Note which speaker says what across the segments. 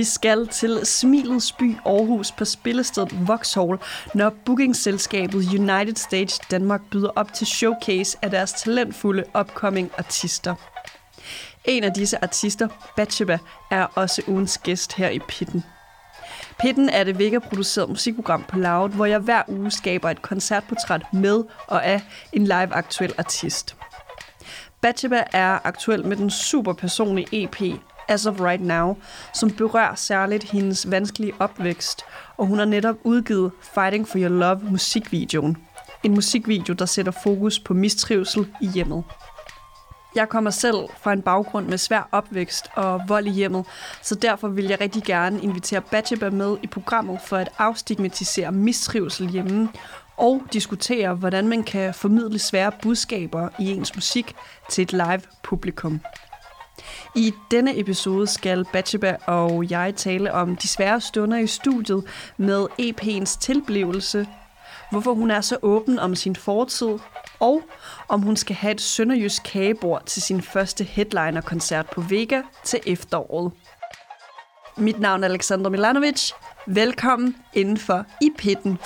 Speaker 1: Vi skal til Smilets by Aarhus på spillestedet Vauxhall, når bookingselskabet United Stage Danmark byder op til showcase af deres talentfulde upcoming artister. En af disse artister, Batsheba, er også ugens gæst her i Pitten. Pitten er det Vega-produceret musikprogram på Loud, hvor jeg hver uge skaber et koncertportræt med og af en live-aktuel artist. Batsheba er aktuel med den super personlige EP As of Right Now, som berører særligt hendes vanskelige opvækst, og hun har netop udgivet Fighting for Your Love musikvideoen. En musikvideo, der sætter fokus på mistrivsel i hjemmet. Jeg kommer selv fra en baggrund med svær opvækst og vold i hjemmet, så derfor vil jeg rigtig gerne invitere Batsheba med i programmet for at afstigmatisere mistrivsel hjemme og diskutere, hvordan man kan formidle svære budskaber i ens musik til et live publikum. I denne episode skal Batsheba og jeg tale om de svære stunder i studiet med EP'ens tilblivelse, hvorfor hun er så åben om sin fortid, og om hun skal have et sønderjysk kagebord til sin første headliner-koncert på Vega til efteråret. Mit navn er Alexander Milanovic. Velkommen indenfor i pitten.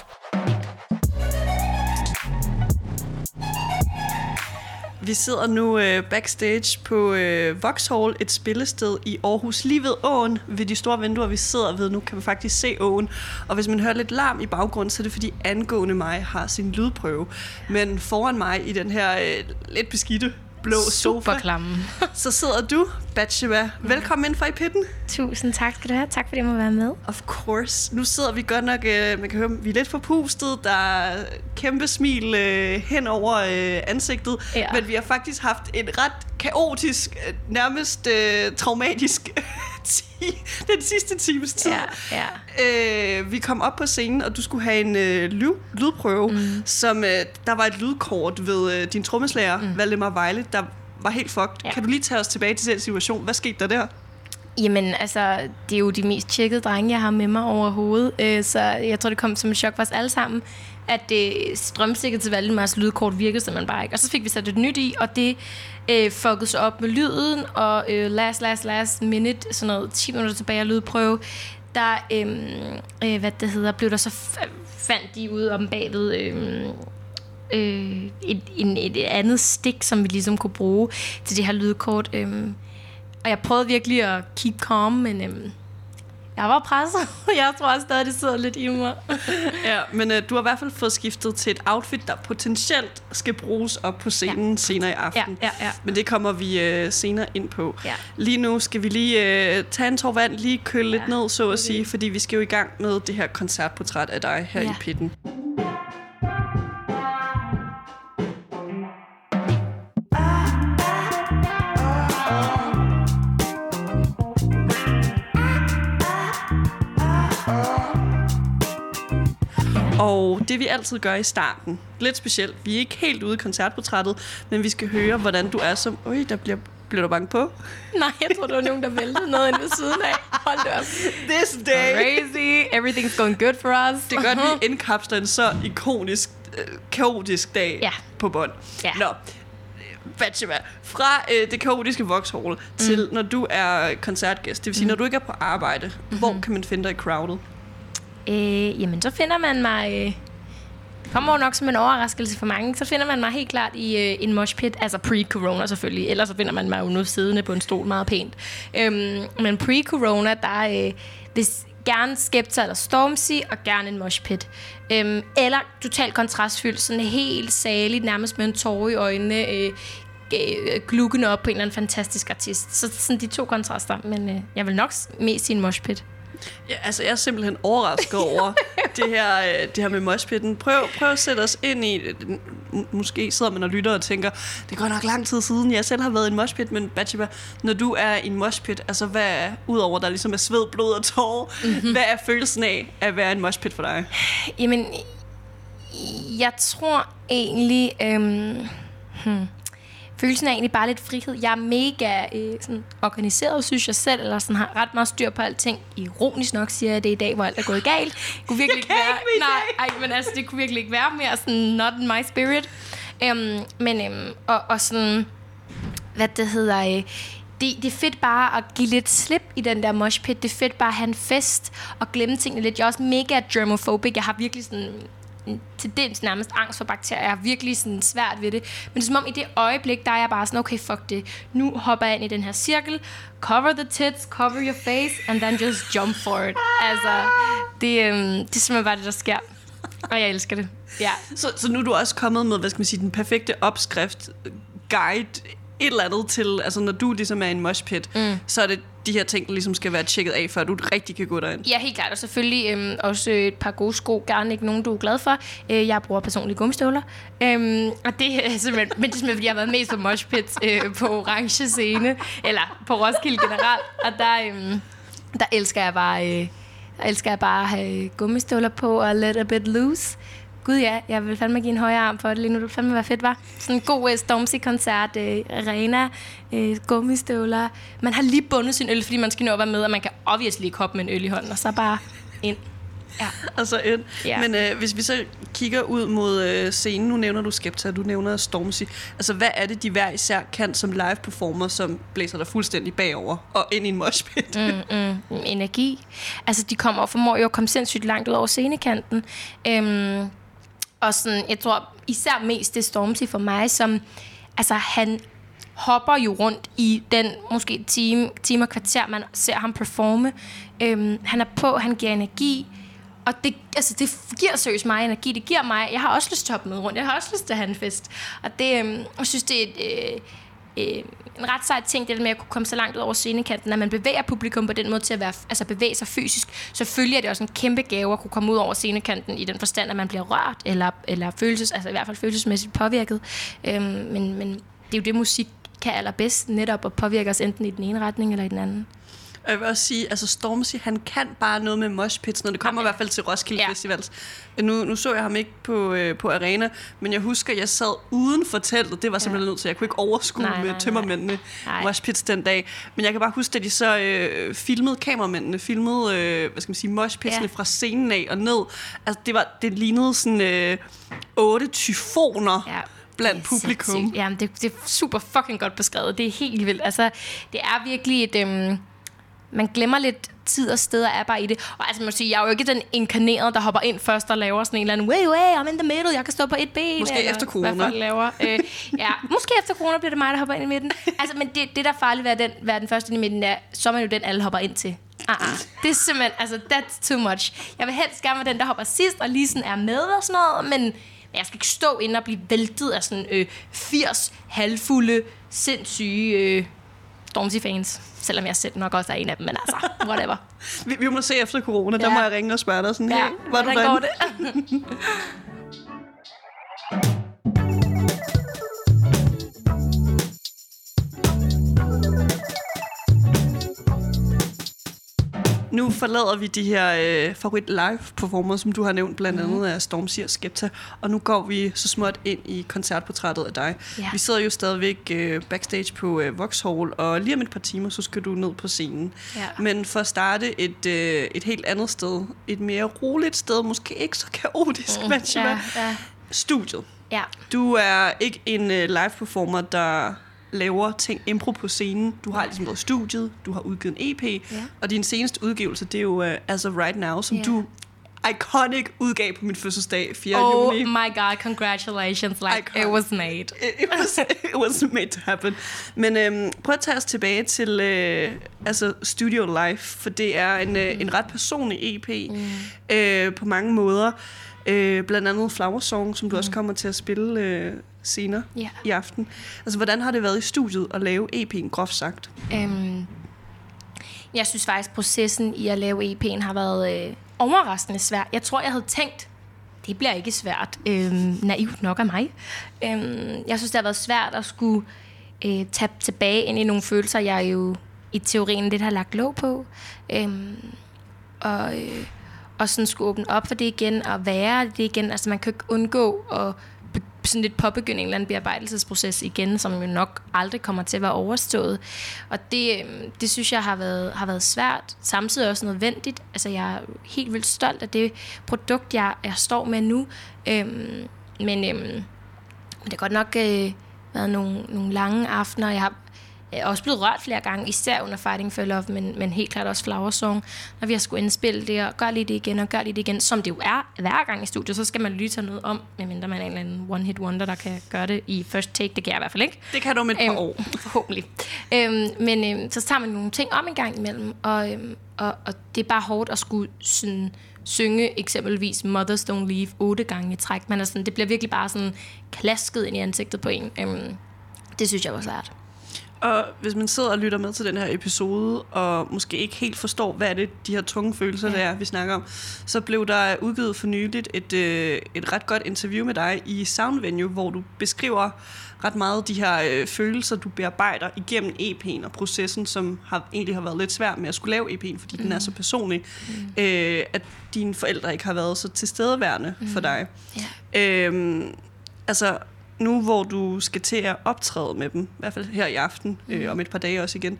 Speaker 1: Vi sidder nu øh, backstage på øh, Vauxhall, et spillested i Aarhus, lige ved åen, ved de store vinduer, vi sidder ved. Nu kan man faktisk se åen. Og hvis man hører lidt larm i baggrunden, så er det fordi angående mig har sin lydprøve. Men foran mig i den her øh, lidt beskidte blå sofa,
Speaker 2: Super klamme.
Speaker 1: så sidder du, Batsheba. Velkommen ind for i pitten.
Speaker 2: Tusind tak skal du have. Tak fordi jeg må være med.
Speaker 1: Of course. Nu sidder vi godt nok, øh, man kan høre, vi er lidt forpustet. Der er kæmpe smil øh, hen over øh, ansigtet.
Speaker 2: Ja.
Speaker 1: Men vi har faktisk haft en ret kaotisk, øh, nærmest øh, traumatisk ti- den sidste times tid.
Speaker 2: Ja, ja.
Speaker 1: Øh, vi kom op på scenen, og du skulle have en øh, lyd, lydprøve, mm. som øh, der var et lydkort ved øh, din trommeslager, mm. Valdemar Vejle, der var helt fucked. Ja. Kan du lige tage os tilbage til den situation? Hvad skete der der?
Speaker 2: Jamen, altså, det er jo de mest tjekkede drenge, jeg har med mig overhovedet. Øh, så jeg tror, det kom som et chok for os alle sammen, at det strømstikket til Valdemars lydkort virkede simpelthen bare ikke. Og så fik vi sat et nyt i, og det øh, fuckede sig op med lyden, og øh, last, last, last minute, sådan noget 10 minutter tilbage af lydprøve, der, øh, øh, hvad det hedder, blev der så f- fandt de ud om bagved, øh, øh, et, en, et andet stik, som vi ligesom kunne bruge til det her lydkort. Øh, og jeg prøvede virkelig at keep calm, men Øh, jeg var presset. Jeg tror også stadig, det sidder lidt i mig.
Speaker 1: Ja, men øh, du har i hvert fald fået skiftet til et outfit, der potentielt skal bruges op på scenen ja. senere i aften.
Speaker 2: Ja, ja, ja.
Speaker 1: Men det kommer vi øh, senere ind på.
Speaker 2: Ja.
Speaker 1: Lige nu skal vi lige øh, tage en tår vand, lige køle ja, lidt ned, så at sige, fordi vi skal jo i gang med det her koncertportræt af dig her ja. I pitten. Og det vi altid gør i starten, lidt specielt, vi er ikke helt ude i koncertportrættet, men vi skal høre, hvordan du er som... Øj, der bliver, bliver du bange på?
Speaker 2: Nej, jeg tror, det var nogen, der væltede noget inde ved siden af. Hold det op.
Speaker 1: This day!
Speaker 2: Crazy. Everything's going good for us.
Speaker 1: Det er godt, vi indkapsler en så ikonisk, øh, kaotisk dag
Speaker 2: Ja.
Speaker 1: på bånd.
Speaker 2: Ja.
Speaker 1: Nå, Batsheba, fra øh, det kaotiske Vauxhall til når du er koncertgæst, det vil sige, mm. når du ikke er på arbejde, mm-hmm. hvor kan man finde dig i crowdet?
Speaker 2: Øh, jamen, så finder man mig... Øh, det kommer jo nok som en overraskelse for mange. Så finder man mig helt klart i øh, en moshpit, altså pre-corona selvfølgelig. Ellers så finder man mig jo nu siddende på en stol meget pænt. Øhm, men pre-corona, der øh, hvis gerne Skepta eller Stormzy, og gerne en moshpit. Øhm, eller totalt kontrastfyldt, sådan helt saligt, nærmest med en tårer i øjnene, øh, øh, glukkende op på en eller anden fantastisk artist. Så sådan de to kontraster, men øh, jeg vil nok mest sige en moshpit.
Speaker 1: Ja, altså, jeg er simpelthen overrasket over det her, øh, det her med moshpitten. Prøv, prøv at sætte os ind i... m- Måske sidder man og lytter og tænker, det går nok lang tid siden, jeg selv har været i en moshpit, men Batsheba, når du er i en moshpit, altså hvad er, udover der ligesom er sved, blod og tårer, mm-hmm. hvad er følelsen af at være i en moshpit for dig?
Speaker 2: Jamen, jeg tror egentlig... Øhm, hmm, følelsen er egentlig bare lidt frihed. Jeg er mega øh, sådan organiseret, synes jeg selv, eller sådan har ret meget styr på alting. Ironisk nok siger jeg det i dag, hvor alt er gået galt. Det kunne virkelig
Speaker 1: Jeg kan
Speaker 2: være,
Speaker 1: ikke
Speaker 2: nej, ej, men altså, det kunne virkelig ikke være mere sådan not in my spirit. Øhm, men, øhm, og, og sådan, hvad det hedder, øh, det det, det er fedt bare at give lidt slip i den der moshpit. Det er fedt bare at have en fest og glemme tingene lidt. Jeg er også mega germophobic. Jeg har virkelig sådan til tendens nærmest angst for bakterier. Jeg har virkelig sådan svært ved det. Men det er som om i det øjeblik, der er jeg bare sådan, okay, fuck det. Nu hopper jeg ind i den her cirkel. Cover the tits, cover your face, and then just jump for it. Altså, det, øhm, det er simpelthen bare det, der sker. Og jeg elsker det. Ja.
Speaker 1: Så, så nu er du også kommet med, hvad skal man sige, den perfekte opskrift, guide, et eller andet til, altså når du ligesom er en moshpit, mm. så er det de her ting, der ligesom skal være tjekket af, før du rigtig kan gå derind.
Speaker 2: Ja, helt klart. Og selvfølgelig øhm, også et par gode sko. Gerne ikke nogen, du er glad for. Øh, jeg bruger personlige gummistøvler. Øhm, og det er simpelthen, men det er simpelthen, fordi jeg har været mest på moshpit øh, på orange scene, eller på Roskilde generelt. Og der, øhm, der elsker jeg bare... Øh, der elsker jeg bare at have gummistøvler på og let a bit loose. Gud ja, jeg vil fandme give en højere arm for det lige nu. Det vil fandme være fedt, var. Sådan en god uh, Stormzy-koncert, uh, arena, uh, gummistøvler. Man har lige bundet sin øl, fordi man skal nå at være med, og man kan obviously ikke hoppe med en øl i hånden, og så bare ind.
Speaker 1: Ja. Altså ind. Ja. Men øh, hvis vi så kigger ud mod øh, scenen, nu nævner du Skepta, du nævner Stormzy. Altså hvad er det, de hver især kan som live performer, som blæser dig fuldstændig bagover og ind i en moshpit?
Speaker 2: Mm, mm, energi. Altså de kommer og formår jo at komme sindssygt langt ud over scenekanten. Øhm, og sådan, jeg tror især mest det Stormzy for mig, som, altså han hopper jo rundt i den måske time, time og kvarter, man ser ham performe. Øhm, han er på, han giver energi, og det, altså, det giver seriøst mig energi. Det giver mig, jeg har også lyst til at hoppe med rundt. Jeg har også lyst til at have en fest. Og det, øhm, jeg synes, det er et, øh, øh, en ret sej ting, det med at kunne komme så langt ud over scenekanten, at man bevæger publikum på den måde til at være, altså bevæge sig fysisk. Selvfølgelig er det også en kæmpe gave at kunne komme ud over scenekanten i den forstand, at man bliver rørt, eller, eller følelses, altså i hvert fald følelsesmæssigt påvirket. Øhm, men, men det er jo det, musik kan allerbedst, netop at påvirke os enten i den ene retning eller i den anden.
Speaker 1: Og jeg vil også sige, altså Stormzy, han kan bare noget med moshpits, når det kommer okay. i hvert fald til Roskilde ja. Festival. Nu, nu så jeg ham ikke på, øh, på arena, men jeg husker, jeg sad uden for teltet. Det var simpelthen ja. nødt til. Jeg kunne ikke overskue nej, nej, med tømmermændene moshpits den dag. Men jeg kan bare huske, at de så øh, filmede, kameramændene filmede, øh, hvad skal man sige, moshpitsene ja. fra scenen af og ned. Altså, det, var, det lignede sådan øh, otte tyfoner. Ja blandt det publikum.
Speaker 2: Ja, det, det er super fucking godt beskrevet. Det er helt vildt. Altså, det er virkelig et... Øhm, man glemmer lidt tid og steder er bare i det. Og altså, man sige, jeg er jo ikke den inkarnerede, der hopper ind først og laver sådan en eller anden, way, way, I'm in the middle, jeg kan stå på et ben.
Speaker 1: Måske eller, efter corona.
Speaker 2: Hvad folk laver. øh, ja, måske efter corona bliver det mig, der hopper ind i midten. Altså, men det, det der er farligt ved at den, være den første ind i midten, er, så er man jo den, alle hopper ind til. Uh-uh. Det er simpelthen, altså, that's too much. Jeg vil helst gerne være den, der hopper sidst, og lige sådan er med og sådan noget, men jeg skal ikke stå inde og blive væltet af sådan øh, 80 halvfulde, sindssyge øh, Stormzy-fans. Selvom jeg selv nok også er en af dem, men altså, whatever.
Speaker 1: vi, vi må se efter corona, ja. der må jeg ringe og spørge dig sådan, hey, ja, var du
Speaker 2: går det?
Speaker 1: forlader vi de her øh, favorit live performers, som du har nævnt, blandt andet mm. af Stormzy og Skepta, og nu går vi så småt ind i koncertportrættet af dig. Ja. Vi sidder jo stadigvæk øh, backstage på øh, Vauxhall, og lige om et par timer, så skal du ned på scenen. Ja. Men for at starte et, øh, et helt andet sted, et mere roligt sted, måske ikke så kaotisk, mm. ja, ja. studiet.
Speaker 2: Ja.
Speaker 1: Du er ikke en øh, live performer, der laver ting impro på scenen. Du har ligesom noget studiet, du har udgivet en EP, ja. og din seneste udgivelse, det er jo uh, As of Right Now, som ja. du iconic udgav på min fødselsdag 4.
Speaker 2: oh
Speaker 1: juni.
Speaker 2: Oh my god, congratulations. Like, iconic. it was made. It,
Speaker 1: it, was, it was made to happen. Men øhm, prøv at tage os tilbage til øh, altså Studio Life, for det er en, øh, en ret personlig EP mm. øh, på mange måder. Øh, blandt andet Flower Song, som du mm. også kommer til at spille øh, senere yeah. i aften. Altså, hvordan har det været i studiet at lave EP'en, groft sagt? Um,
Speaker 2: jeg synes faktisk, processen i at lave EP'en har været øh, overraskende svær. Jeg tror, jeg havde tænkt, det bliver ikke svært. Øhm, naivt nok af mig. Øhm, jeg synes, det har været svært at skulle øh, tage tilbage ind i nogle følelser, jeg jo i teorien lidt har lagt låg på. Øhm, og, øh, og sådan skulle åbne op for det igen, og være det igen. Altså, man kan ikke undgå at sådan lidt påbegynde en eller anden bearbejdelsesproces igen, som jo nok aldrig kommer til at være overstået. Og det, øhm, det synes jeg har været, har været svært, samtidig også nødvendigt. Altså jeg er helt vildt stolt af det produkt, jeg, jeg står med nu. Øhm, men øhm, det har godt nok øh, været nogle, nogle lange aftener. Jeg har er også blevet rørt flere gange, især under Fighting for Love, men, men helt klart også Flower Song, når vi har skulle indspille det, og gør lige det igen, og gør lige det igen, som det jo er hver gang i studiet, så skal man lige tage noget om, medmindre man er en eller anden one-hit wonder, der kan gøre det i first take. Det kan jeg i hvert fald ikke.
Speaker 1: Det kan du om et par
Speaker 2: Øhm,
Speaker 1: år.
Speaker 2: Forhåbentlig. Øhm, men øhm, så tager man nogle ting om en gang imellem, og, øhm, og, og det er bare hårdt at skulle sådan, synge eksempelvis Mothers Don't Leave otte gange i træk. Man er sådan, det bliver virkelig bare sådan klasket ind i ansigtet på en. Øhm, det synes jeg var svært.
Speaker 1: Og hvis man sidder og lytter med til den her episode, og måske ikke helt forstår, hvad er det, de her tunge følelser, ja. der er, vi snakker om, så blev der udgivet for nyligt et, øh, et ret godt interview med dig i Sound Venue, hvor du beskriver ret meget de her øh, følelser, du bearbejder igennem EP'en og processen, som har, egentlig har været lidt svært med at skulle lave EP'en, fordi mm. den er så personlig, mm. øh, at dine forældre ikke har været så tilstedeværende mm. for dig.
Speaker 2: Ja.
Speaker 1: Øhm, altså, nu hvor du skal til at optræde med dem, i hvert fald her i aften, øh, om et par dage også igen,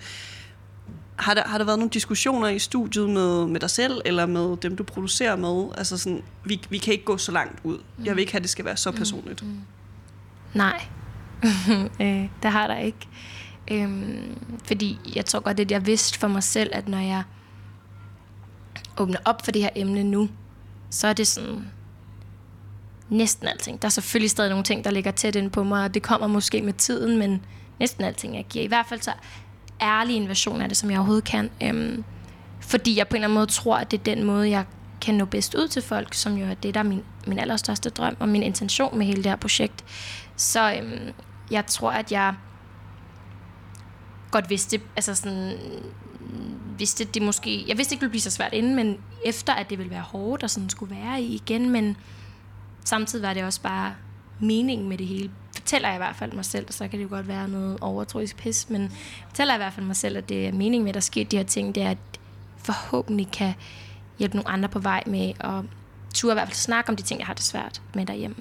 Speaker 1: har der, har der været nogle diskussioner i studiet med, med dig selv, eller med dem, du producerer med? Altså sådan, vi, vi kan ikke gå så langt ud. Jeg vil ikke have, at det skal være så personligt. Mm.
Speaker 2: Nej, øh, det har der ikke. Øhm, fordi jeg tror godt, at jeg vidste for mig selv, at når jeg åbner op for det her emne nu, så er det sådan næsten alting. Der er selvfølgelig stadig nogle ting, der ligger tæt ind på mig, og det kommer måske med tiden, men næsten alting, jeg giver. I hvert fald så ærlig en version af det, som jeg overhovedet kan. Øhm, fordi jeg på en eller anden måde tror, at det er den måde, jeg kan nå bedst ud til folk, som jo er det, der er min, min allerstørste drøm og min intention med hele det her projekt. Så øhm, jeg tror, at jeg godt vidste, altså sådan, vidste det måske, jeg vidste ikke, det ville blive så svært inden, men efter, at det ville være hårdt og sådan skulle være i igen, men samtidig var det også bare meningen med det hele. Fortæller jeg i hvert fald mig selv, så kan det jo godt være noget overtroisk pis, men fortæller jeg i hvert fald mig selv, at det er meningen med, at der sker de her ting, det er, at forhåbentlig kan hjælpe nogle andre på vej med at turde i hvert fald snakke om de ting, jeg har det svært med derhjemme.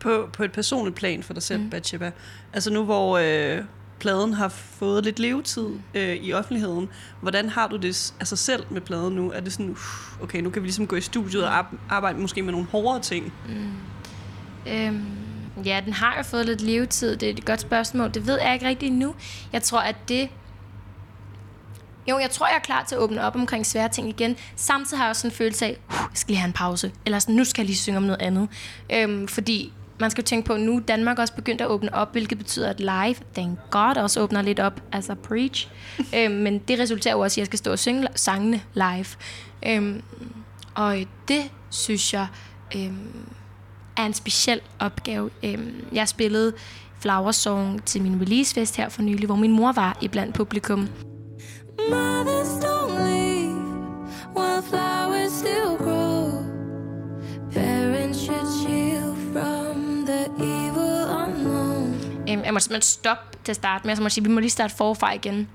Speaker 1: På, på et personligt plan for dig selv, mm. Batsheba. Altså nu hvor øh, pladen har fået lidt levetid øh, i offentligheden, hvordan har du det altså selv med pladen nu? Er det sådan, uh, okay, nu kan vi ligesom gå i studiet og arbejde måske med nogle hårdere ting?
Speaker 2: Mm. Øhm, ja, den har jo fået lidt levetid. Det er et godt spørgsmål. Det ved jeg ikke rigtigt nu. Jeg tror, at det... Jo, jeg tror, jeg er klar til at åbne op omkring svære ting igen. Samtidig har jeg også en følelse af, uh, jeg skal lige have en pause. Eller sådan, nu skal jeg lige synge om noget andet. Øhm, fordi man skal jo tænke på, at nu Danmark også begyndt at åbne op, hvilket betyder, at live, thank God, også åbner lidt op, altså preach. øhm, men det resulterer jo også i, at jeg skal stå og synge sangene live. Øhm, og det synes jeg øhm, er en speciel opgave. Øhm, jeg spillede Flower Song til min releasefest her for nylig, hvor min mor var i blandt publikum.
Speaker 3: Mothers don't leave while flowers still
Speaker 2: jeg måtte simpelthen stoppe til at starte med, så måtte sige, vi må lige starte forfra igen.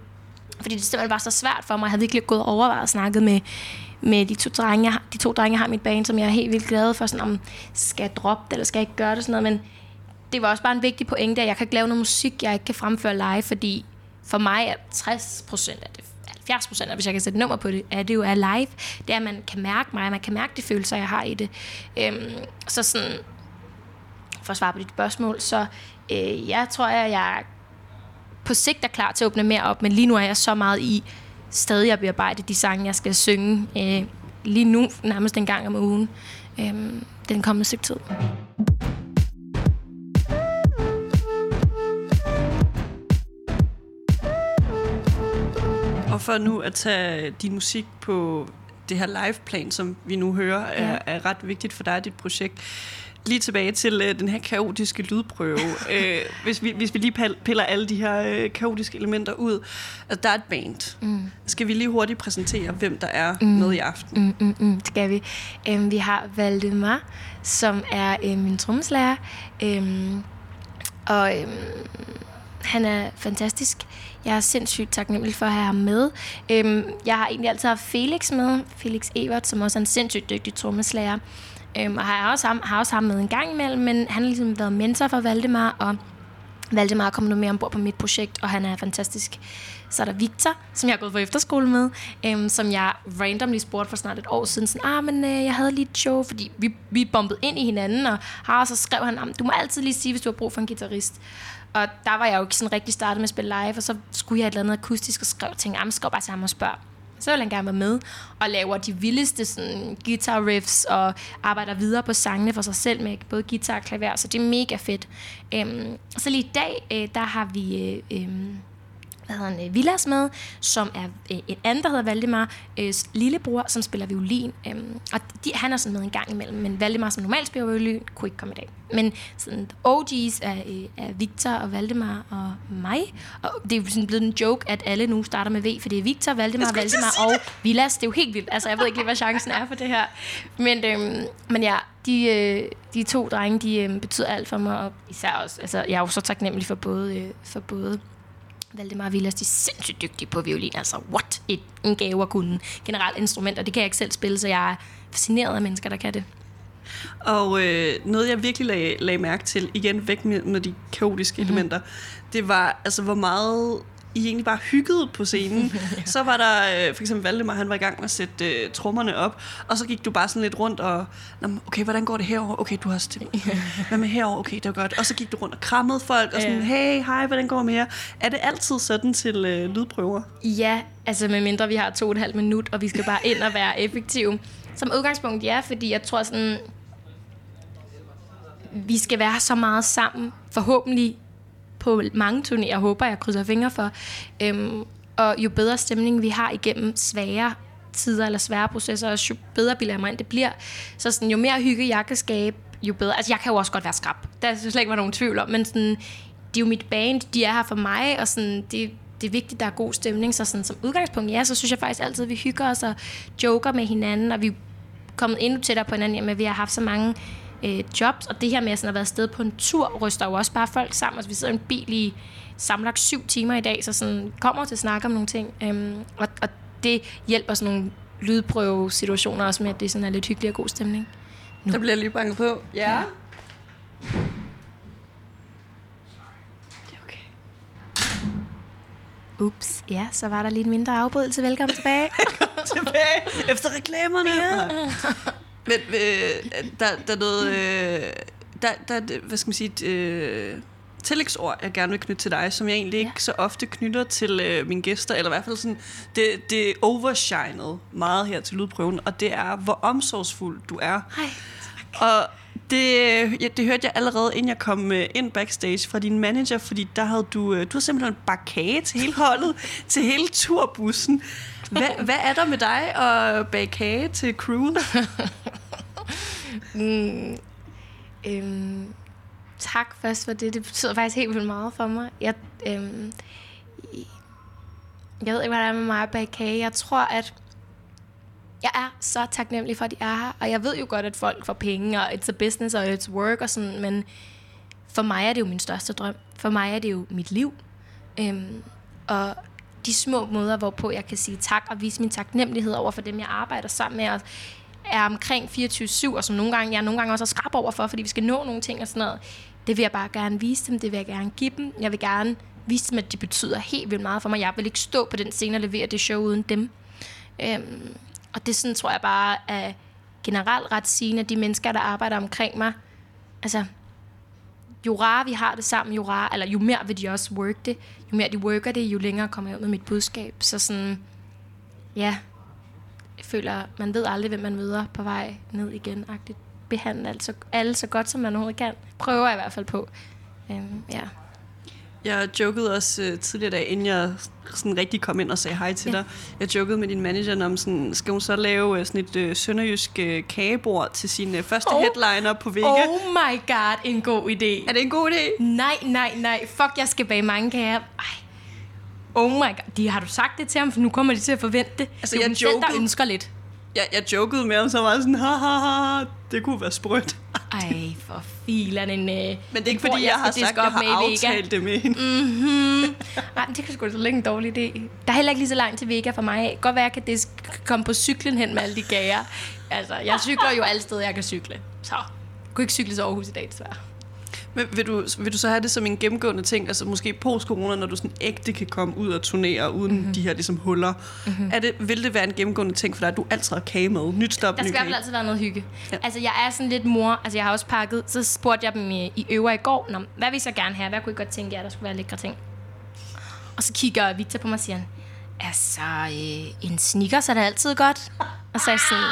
Speaker 2: Fordi det simpelthen var så svært for mig. Jeg havde virkelig gået og overvejet og snakket med, med de to drenge, jeg har, de to drenge, jeg har i mit band, som jeg er helt vildt glad for, sådan om, skal jeg droppe det, eller skal jeg ikke gøre det, sådan noget, men det var også bare en vigtig pointe, at jeg kan ikke lave noget musik, jeg ikke kan fremføre live, fordi for mig er 60 procent af det, 70 procent, hvis jeg kan sætte et nummer på det, er det jo er live. Det er, at man kan mærke mig, man kan mærke de følelser, jeg har i det. Øhm, så sådan, for at svare på dit spørgsmål, så øh, jeg tror, at jeg på sigt er klar til at åbne mere op, men lige nu er jeg så meget i stadig at bearbejde de sange, jeg skal synge øh, lige nu, nærmest en gang om ugen, øh, den kommende stykke tid.
Speaker 1: Og for nu at tage din musik på det her liveplan, som vi nu hører, er,
Speaker 2: Ja.
Speaker 1: er ret vigtigt for dig og dit projekt. Lige tilbage til øh, den her kaotiske lydprøve. øh, hvis, vi, hvis vi lige piller alle de her øh, kaotiske elementer ud. Altså, der er et band. Mm. Skal vi lige hurtigt præsentere, hvem der er mm. med i aften?
Speaker 2: Mm, mm, mm, skal vi. Øhm, vi har Valdemar, som er øh, min trommeslager. Øhm, og øhm, han er fantastisk. Jeg er sindssygt taknemmelig for at have ham med. Øhm, jeg har egentlig altid haft Felix med. Felix Evert, som også er en sindssygt dygtig trommeslager. Øhm, og har også, ham, har også ham med en gang imellem, men han har ligesom været mentor for Valdemar, og Valdemar kommer nu mere ombord på mit projekt, og han er fantastisk. Så er der Victor, som jeg har gået på efterskole med, øhm, som jeg randomly spurgte for snart et år siden. Sådan, ah, men øh, jeg havde lige et show, fordi vi, vi bombede ind i hinanden, og ah, så skrev han, ah, du må altid lige sige, hvis du har brug for en guitarist. Og der var jeg jo ikke sådan rigtig startet med at spille live, og så skulle jeg et eller andet akustisk og skrev, ting. Jamen, ah, skal bare sammen og spørge. Så vil han gerne være med og laver de vildeste sådan, guitar riffs og arbejder videre på sangene for sig selv med både guitar og klaver, så det er mega fedt. Øhm, så lige i dag, øh, der har vi øh, øh, hvad hedder han, øh, Villas med, som er øh, en anden, der hedder Valdemar, øh, lillebror, som spiller violin. Øh, og de, han er sådan med en gang imellem, men Valdemar, som normalt spiller violin, kunne ikke komme i dag. Men sådan, OG's er, øh, er Victor og Valdemar og mig. Og det er sådan blevet en joke, at alle nu starter med V, for det er Victor, Valdemar, Valdemar og Villas. Det er jo helt vildt. Altså, jeg ved ikke lige, hvad chancen er for det her. Men, øh, men ja, de, øh, de to drenge, de øh, betyder alt for mig, og især også, altså, jeg er jo så taknemmelig for både, øh, for både Valdemar Villas, de er sindssygt dygtige på violin. Altså, what? Et, en gave at kunne generelt instrumenter. Det kan jeg ikke selv spille, så jeg er fascineret af mennesker, der kan det.
Speaker 1: Og øh, noget, jeg virkelig lag, lag mærke til, igen væk med, med de kaotiske mm-hmm. elementer, det var, altså, hvor meget I egentlig bare hyggede på scenen. ja. Så var der øh, for eksempel Valdemar, han var i gang med at sætte øh, trommerne op, og så gik du bare sådan lidt rundt og, okay, hvordan går det herover? Okay, du har stemme. Hvad med herover? Okay, det var godt. Og så gik du rundt og krammede folk, og sådan, hey, hej, hvordan går det med jer? Er det altid sådan til øh, lydprøver?
Speaker 2: Ja, altså med mindre vi har to og et halvt minut, og vi skal bare ind og være effektive. Som udgangspunkt ja, fordi jeg tror sådan, vi skal være så meget sammen, forhåbentlig på mange turnéer, håber jeg krydser fingre for. Øhm, og jo bedre stemning vi har igennem svære tider eller svære processer, og jo bedre bilder mig ind det bliver. Så sådan, jo mere hygge jeg kan skabe, jo bedre. Altså, jeg kan jo også godt være skrab. Der er slet ikke var nogen tvivl om, men sådan, det er jo mit band, de er her for mig, og sådan, det, det er vigtigt, der er god stemning. Så sådan, som udgangspunkt, ja, så synes jeg faktisk altid, at vi hygger os og joker med hinanden, og vi er kommet endnu tættere på hinanden, jamen, vi har haft så mange øh, jobs, og det her med at, sådan, at være afsted på en tur, ryster jo også bare folk sammen. Altså, vi sidder i en bil i sammenlagt syv timer i dag, så sådan, kommer til at snakke om nogle ting. Øhm, og, og det hjælper sådan nogle lydprøve-situationer også med, at det sådan er lidt hyggelig og god stemning.
Speaker 1: Nu. Der bliver lige banket på. Ja. ja.
Speaker 2: Okay. Ups, ja, så var der en mindre afbrydelse. Velkommen tilbage.
Speaker 1: tilbage efter reklamerne. Ja. Men øh, der, der er noget... Øh, der, der, hvad skal man sige... Øh, tillægsord, jeg gerne vil knytte til dig, som jeg egentlig ikke ja. så ofte knytter til øh, mine gæster, eller i hvert fald sådan, det, det overshinede meget her til lydprøven, og det er, hvor omsorgsfuld du er.
Speaker 2: Hej.
Speaker 1: Og det, ja, det hørte jeg allerede, inden jeg kom øh, ind backstage fra din manager, fordi der havde du, øh, du havde simpelthen bare kage til hele holdet, til hele turbussen. Hvad, hvad er der med dig og bage kage til crewet?
Speaker 2: mm, øhm, tak først for det. Det betyder faktisk helt vildt meget for mig. Jeg, øhm, jeg ved ikke, hvad der er med mig bag kage. Jeg tror, at jeg er så taknemmelig for, at de er her. Og jeg ved jo godt, at folk får penge, og it's a business, og it's work, og sådan, men for mig er det jo min største drøm. For mig er det jo mit liv. Øhm, og de små måder, hvorpå jeg kan sige tak og vise min taknemmelighed over for dem, jeg arbejder sammen med, og er omkring 24-7, og som nogle gange, jeg nogle gange også er skrab over for, fordi vi skal nå nogle ting og sådan noget. Det vil jeg bare gerne vise dem, det vil jeg gerne give dem. Jeg vil gerne vise dem, at de betyder helt vildt meget for mig. Jeg vil ikke stå på den scene og levere det show uden dem. Øhm, og det sådan, tror jeg bare er generelt ret sigende, at de mennesker, der arbejder omkring mig, altså, jo rarere vi har det sammen, jo, rarere, eller jo mere vil de også work det. Jo mere de worker det, jo længere kommer jeg ud med mit budskab. Så sådan, ja, føler, man ved aldrig, hvem man møder på vej ned igen. Agtigt. Behandle alle så, alle så godt, som man overhovedet kan. Prøver i hvert fald på. Øhm, ja.
Speaker 1: Jeg jokede også uh, tidligere dag, inden jeg sådan rigtig kom ind og sagde hej til ja. dig. Jeg jokede med din manager om, sådan, skal hun så lave uh, sådan et uh, sønderjysk uh, kagebord til sin uh, første oh. headliner på Vega?
Speaker 2: Oh my god, en god idé.
Speaker 1: Er det en god idé?
Speaker 2: Nej, nej, nej. Fuck, jeg skal bage mange kager. Ej. Oh my god. De, har du sagt det til ham? For nu kommer de til at forvente det. Altså, det er jeg jokede, selv, der ønsker lidt.
Speaker 1: Jeg, jeg jokede med ham så meget sådan, ha, ha, ha, det kunne være sprødt.
Speaker 2: Ej, for filan en... Uh,
Speaker 1: Men det er ikke, fordi jeg, jeg har sagt, at jeg har aftalt det med hende.
Speaker 2: Mm-hmm. Ej, det kan sgu da så en dårlig idé. Der er heller ikke lige så langt til Vega for mig. Godt være, at jeg kan komme på cyklen hen med alle de gager. Altså, jeg cykler jo alle steder, jeg kan cykle. Så, jeg kunne ikke cykle til Aarhus i dag, desværre.
Speaker 1: Men vil du, vil du så have det som en gennemgående ting, altså måske post-corona, når du sådan ægte kan komme ud og turnere uden
Speaker 2: Mhm.
Speaker 1: mm-hmm. de her ligesom huller? Mm-hmm. Er det, vil det være en gennemgående ting for dig, at du altid har kage med? Nyt stop,
Speaker 2: Der skal i hvert fald altid være noget hygge.
Speaker 1: Ja.
Speaker 2: Altså, jeg er sådan lidt mor. Altså, jeg har også pakket. Så spurgte jeg dem i, i øver i går. Nå, hvad vil I så gerne have? Hvad kunne I godt tænke jer, der skulle være lækre ting? Og så kigger Victor på mig og siger, altså, øh, en sneakers er da altid godt. Og så er jeg sådan,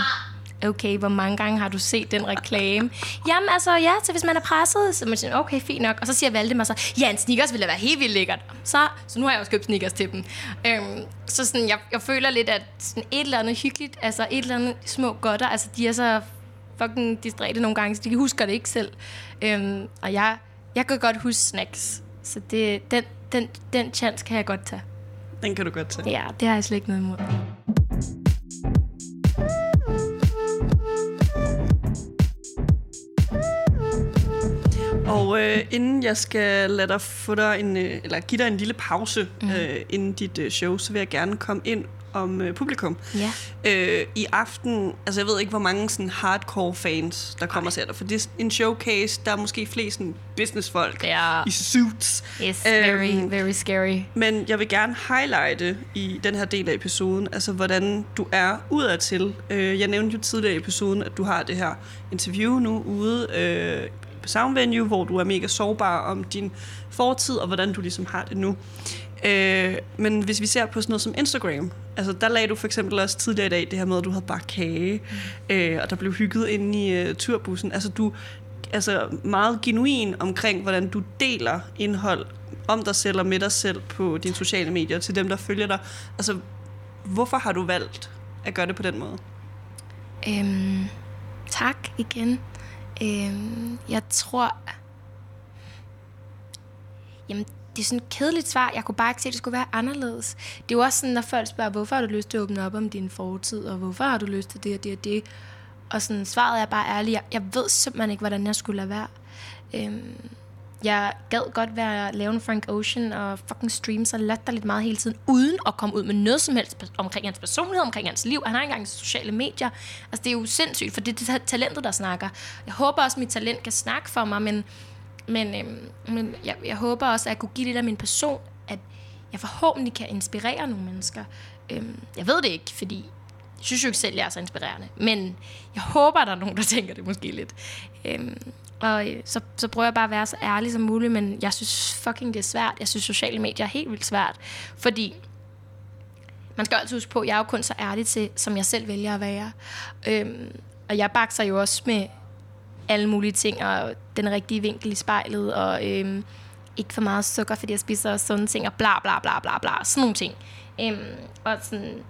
Speaker 2: okay, hvor mange gange har du set den reklame? Jamen altså, ja, så hvis man er presset, så man sådan, okay, fint nok. Og så siger Valdemar så, ja, en sneakers ville da være helt vildt lækkert. Så, så nu har jeg også købt sneakers til dem. Øhm, så sådan, jeg, jeg føler lidt, at sådan et eller andet hyggeligt, altså et eller andet små godter, altså de er så fucking distræte nogle gange, så de husker det ikke selv. Øhm, og jeg, jeg kan godt huske snacks. Så det, den, den, den chance kan jeg godt tage.
Speaker 1: Den kan du godt tage.
Speaker 2: Ja, det har jeg slet ikke noget imod.
Speaker 1: Og øh, inden jeg skal lade dig få dig en, øh, eller give dig en lille pause mm. øh, inden dit øh, show, så vil jeg gerne komme ind om øh, publikum.
Speaker 2: Ja.
Speaker 1: Øh, I aften, altså jeg ved ikke, hvor mange sådan hardcore fans, der kommer og ser dig, for det er en showcase, der er måske flest sådan businessfolk
Speaker 2: Ja.
Speaker 1: i suits.
Speaker 2: Yes, very,
Speaker 1: Øhm,
Speaker 2: very scary.
Speaker 1: Men jeg vil gerne highlighte i den her del af episoden, altså hvordan du er udadtil. Øh, jeg nævnte jo tidligere i episoden, at du har det her interview nu ude øh, Sound Venue, hvor du er mega sårbar om din fortid og hvordan du ligesom har det nu. Øh, men hvis vi ser på sådan noget som Instagram, altså der lagde du for eksempel også tidligere i dag det her med, at du havde bare kage, øh, og der blev hygget inde i øh, turbussen. Altså du altså meget genuin omkring, hvordan du deler indhold om dig selv og med dig selv på dine sociale medier til dem, der følger dig. Altså, hvorfor har du valgt at gøre det på den måde?
Speaker 2: Øhm, tak igen. Øhm, jeg tror... Jamen, det er sådan et kedeligt svar. Jeg kunne bare ikke se, at det skulle være anderledes. Det er jo også sådan, når folk spørger, hvorfor har du lyst til at åbne op om din fortid, og hvorfor har du lyst til det og det og det. Og sådan, svaret er bare ærligt. Jeg, jeg ved simpelthen ikke, hvordan jeg skulle lade være. Øhm, jeg gad godt være lave en Frank Ocean og fucking streame så latterligt meget hele tiden, uden at komme ud med noget som helst omkring hans personlighed, omkring hans liv. Han har ikke engang sociale medier. Altså, det er jo sindssygt, for det er det talentet, der snakker. Jeg håber også, at mit talent kan snakke for mig, men, men, øhm, men jeg, jeg håber også, at jeg kunne give lidt af min person, at jeg forhåbentlig kan inspirere nogle mennesker. Øhm, jeg ved det ikke, fordi synes jo ikke selv, jeg er så inspirerende. Men jeg håber, der er nogen, der tænker det måske lidt. Øhm, og øh, så, så prøver jeg bare at være så ærlig som muligt, men jeg synes fucking, det er svært. Jeg synes, sociale medier er helt vildt svært. Fordi man skal altid huske på, at jeg er jo kun så ærlig til, som jeg selv vælger at være. Øhm, og jeg bakser jo også med alle mulige ting, og den rigtige vinkel i spejlet, og øhm, ikke for meget sukker, fordi jeg spiser sunde ting, og bla bla bla bla bla, sådan nogle ting. Øhm, og sådan,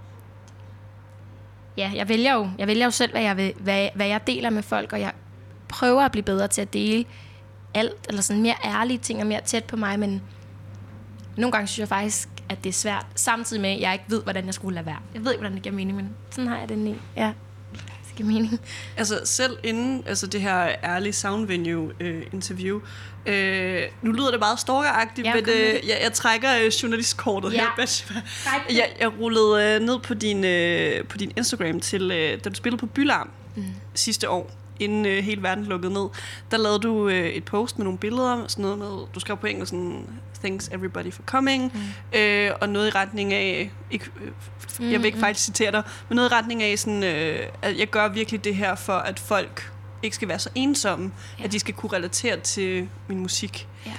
Speaker 2: ja, jeg vælger jo, jeg vælger jo selv, hvad jeg, vil, hvad, hvad jeg deler med folk, og jeg prøver at blive bedre til at dele alt, eller sådan mere ærlige ting og mere tæt på mig, men nogle gange synes jeg faktisk, at det er svært, samtidig med, at jeg ikke ved, hvordan jeg skulle lade være. Jeg ved ikke, hvordan det giver mening, men sådan har jeg det i. Ja, giver mening.
Speaker 1: Altså selv inden altså det her ærlige Sound Venue øh, interview, øh, nu lyder det meget stalkeragtigt,
Speaker 2: Ja,
Speaker 1: men øh, jeg, jeg trækker øh, journalistkortet
Speaker 2: Ja.
Speaker 1: her,
Speaker 2: det.
Speaker 1: Jeg, jeg rullede øh, ned på din, øh, på din Instagram til, øh, da du spillede på Bylarm mm. sidste år, inden øh, hele verden lukkede ned. Der lavede du øh, et post med nogle billeder, sådan noget med, du skrev på engelsk sådan, thanks everybody for coming, mm. øh, og noget i retning af, ikke, øh, jeg vil ikke faktisk citere dig, men noget i retning af sådan, øh, at jeg gør virkelig det her for, at folk ikke skal være så ensomme, ja. At de skal kunne relatere til min musik.
Speaker 2: Ja.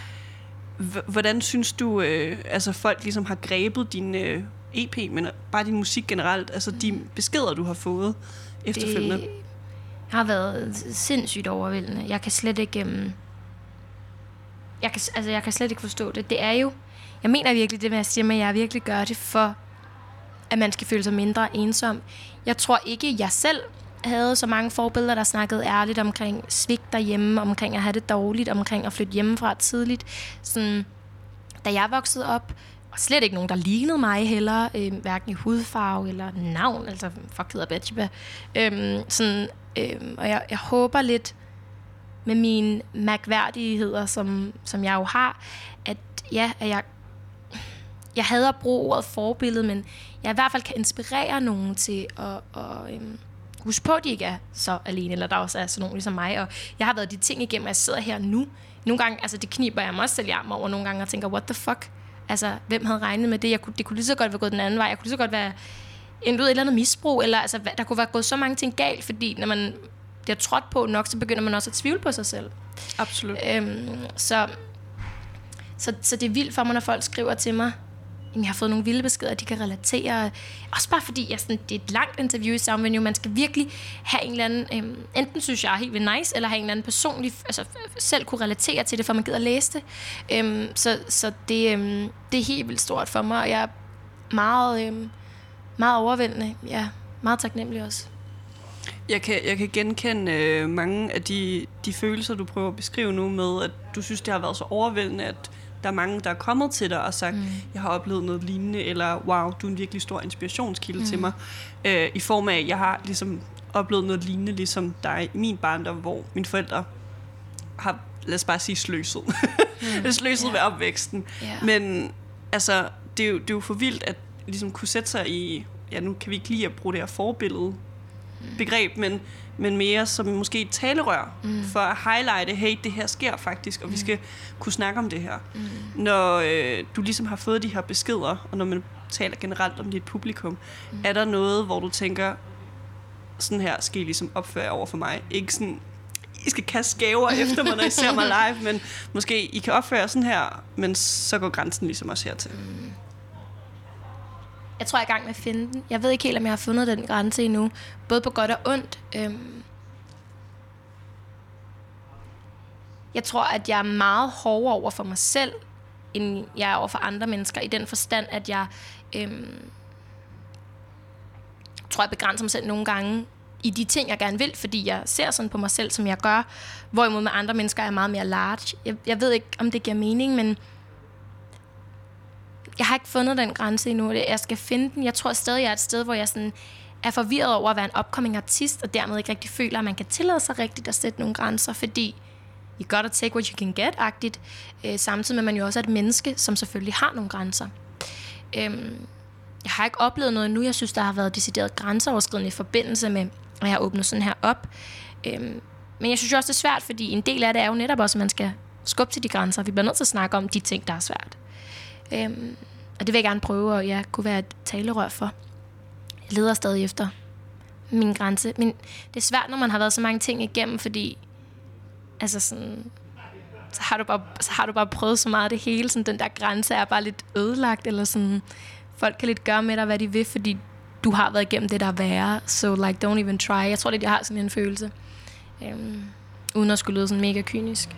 Speaker 1: H- hvordan synes du, øh, altså folk ligesom har grebet din øh, EP, men bare din musik generelt, altså de beskeder, du har fået efterfølgende?
Speaker 2: Det har været sindssygt overvældende. Jeg kan slet ikke... Um... Jeg, kan, altså, jeg kan slet ikke forstå det. Det er jo... Jeg mener virkelig det, med jeg siger, men jeg virkelig gør det for, at man skal føle sig mindre ensom. Jeg tror ikke, jeg selv havde så mange forbilleder, der snakkede ærligt omkring svigt derhjemme, omkring at have det dårligt, omkring at flytte hjemmefra tidligt. Sådan, da jeg voksede op, og slet ikke nogen, der lignede mig heller, øh, hverken i hudfarve eller navn, altså fuck hedder Betjiba. Øhm, sådan, øhm, og jeg, jeg håber lidt med mine mærkværdigheder, som, som jeg jo har, at ja, at jeg, jeg hader at bruge ordet forbillede, men jeg i hvert fald kan inspirere nogen til at, at øhm, huske på, at de ikke er så alene, eller der også er sådan nogen ligesom mig. Og jeg har været de ting igennem, at jeg sidder her nu. Nogle gange, altså det kniber jeg mig også selv hjem over nogle gange, og tænker, what the fuck? Altså, hvem havde regnet med det? Jeg kunne, det kunne lige så godt være gået den anden vej. Jeg kunne lige så godt være endt ud i et eller andet misbrug, eller altså, der kunne være gået så mange ting galt, fordi når man bliver trådt på nok, så begynder man også at tvivle på sig selv.
Speaker 1: Absolut.
Speaker 2: Øhm, så, så, så det er vildt for mig, når folk skriver til mig, "Jamen, jeg har fået nogle vilde beskeder, de kan relatere. Også bare fordi, jeg sådan, det er et langt interview i Soundvenue. Man skal virkelig have en eller anden, øhm, enten synes jeg er helt vildt nice, eller have en eller anden personlig, altså selv kunne relatere til det, for man gider læse det. Øhm, så så det, øhm, det er helt vildt stort for mig, og jeg er meget, øhm, meget overvældende. Ja, meget taknemmelig også.
Speaker 1: Jeg kan, jeg kan genkende øh, mange af de, de følelser, du prøver at beskrive nu med, at du synes, det har været så overvældende, at der er mange, der er kommet til dig og sagt, mm. jeg har oplevet noget lignende, eller wow, du er en virkelig stor inspirationskilde mm. til mig. Øh, I form af, jeg har ligesom oplevet noget lignende, ligesom dig i min barndom, hvor mine forældre har, lad os bare sige, sløset. Mm. sløset
Speaker 2: Ja.
Speaker 1: ved opvæksten.
Speaker 2: Ja.
Speaker 1: Men altså, det er, jo, det er jo for vildt at ligesom kunne sætte sig i, ja nu kan vi ikke lide at bruge det her forbillede begreb, men, men mere som måske et talerør mm. for at highlighte, hey, det her sker faktisk, og vi skal kunne snakke om det her. Mm. Når øh, du ligesom har fået de her beskeder, og når man taler generelt om dit publikum, mm. er der noget, hvor du tænker, sådan her skal I ligesom opføre over for mig. Ikke sådan, I skal kaste gaver efter mig, når I ser mig live, men måske I kan opføre sådan her, men så går grænsen ligesom også hertil.
Speaker 2: Jeg tror, jeg er i gang med at finde den. Jeg ved ikke helt, om jeg har fundet den grænse endnu. Både på godt og ondt. Øhm. Jeg tror, at jeg er meget hårdere over for mig selv, end jeg er over for andre mennesker. I den forstand, at jeg øhm, tror, jeg begrænser mig selv nogle gange i de ting, jeg gerne vil, fordi jeg ser sådan på mig selv, som jeg gør. Hvorimod med andre mennesker er jeg meget mere large. Jeg, jeg ved ikke, om det giver mening, men jeg har ikke fundet den grænse endnu. Jeg skal finde den. Jeg tror stadig, jeg er et sted, hvor jeg sådan er forvirret over at være en upcoming artist, og dermed ikke rigtig føler, at man kan tillade sig rigtigt at sætte nogle grænser, fordi you gotta take what you can get-agtigt, øh, samtidig med, at man jo også er et menneske, som selvfølgelig har nogle grænser. Øhm, jeg har ikke oplevet noget nu. Jeg synes, der har været decideret grænseoverskridende i forbindelse med, at jeg har åbnet sådan her op. Øhm, men jeg synes jo også, det er svært, fordi en del af det er jo netop også, at man skal skubbe til de grænser. Vi bliver nødt til at snakke om de ting, der er svært. Øhm, og det vil jeg gerne prøve, og jeg kunne være et talerør for. Jeg leder stadig efter min grænse. Men det er svært, når man har været så mange ting igennem, fordi altså sådan, så har du bare, så har du bare prøvet så meget af det hele. Sådan, den der grænse er bare lidt ødelagt, eller sådan, folk kan lidt gøre med dig, hvad de vil, fordi du har været igennem det, der er værre. So like, don't even try. Jeg tror lidt, jeg har sådan en følelse. Øhm, uden at skulle lyde sådan mega kynisk.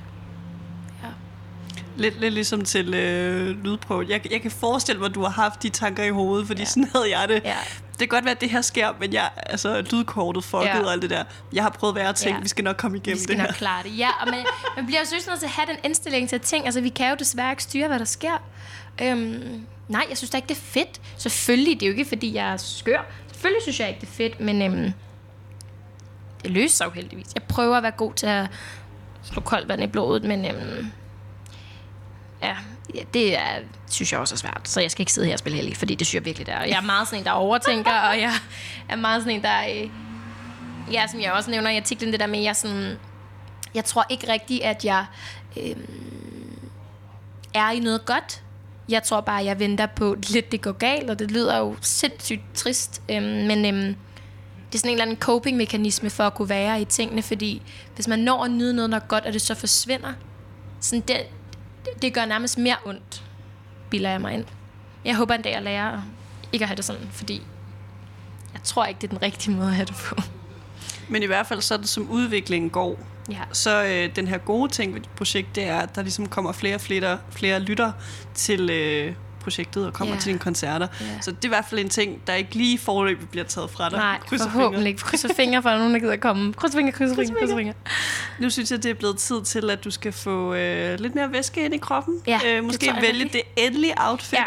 Speaker 1: Lidt, lidt ligesom til øh, lydprøve. Jeg, jeg kan forestille mig, at du har haft de tanker i hovedet, fordi ja. Sådan havde jeg det.
Speaker 2: Ja.
Speaker 1: Det kan godt være, at det her sker, men jeg, altså lydkortet, fucket
Speaker 2: Ja.
Speaker 1: og alt det der. Jeg har prøvet værre ting,
Speaker 2: Ja.
Speaker 1: vi skal nok komme
Speaker 2: Vi
Speaker 1: igennem
Speaker 2: skal
Speaker 1: det
Speaker 2: nok
Speaker 1: her.
Speaker 2: klare det. Ja, og man, man bliver også nødt til at have den indstilling til ting. Altså, vi kan jo desværre ikke styre, hvad der sker. Øhm, nej, jeg synes da ikke, det er fedt. Selvfølgelig, det er jo ikke, fordi jeg er skør. Selvfølgelig synes jeg ikke, det er fedt, men øhm, det løser sig jo heldigvis. Jeg prøver at være god til at slå koldt vand i blodet, men øhm, ja, ja, det er, synes jeg også er svært. Så jeg skal ikke sidde her og spille heldig, fordi det synes jeg virkelig, det er. Jeg er meget sådan en, der overtænker, og jeg er meget sådan en, der... Øh, ja, som jeg også nævner i artiklen, det der med, jeg sådan... Jeg tror ikke rigtigt, at jeg øh, er i noget godt. Jeg tror bare, jeg venter på at lidt, det går galt, og det lyder jo sindssygt trist. Øh, men øh, det er sådan en eller anden coping-mekanisme for at kunne være i tingene, fordi hvis man når at nyde noget, der er godt, og det så forsvinder, sådan det, det, gør nærmest mere ondt, bilder jeg mig ind. Jeg håber en dag at lære at ikke at have det sådan, fordi jeg tror ikke, det er den rigtige måde at have det på.
Speaker 1: Men i hvert fald sådan som udviklingen går,
Speaker 2: Ja.
Speaker 1: så øh, den her gode ting ved dit projekt, det er, at der ligesom kommer flere og flere, flere lytter til øh, projektet og kommer
Speaker 2: Ja.
Speaker 1: til dine koncerter.
Speaker 2: Ja.
Speaker 1: Så det er i hvert fald en ting, der ikke lige forløbet bliver taget fra dig.
Speaker 2: Nej,
Speaker 1: Krydser
Speaker 2: forhåbentlig ikke. Krydser fingre for, at nogen, der gider komme. Kryds fingre, kryds fingre, kryds fingre.
Speaker 1: Nu synes jeg, det er blevet tid til, at du skal få øh, lidt mere væske ind i kroppen.
Speaker 2: Ja,
Speaker 1: øh,
Speaker 2: det
Speaker 1: måske
Speaker 2: jeg
Speaker 1: vælge det endelige outfit.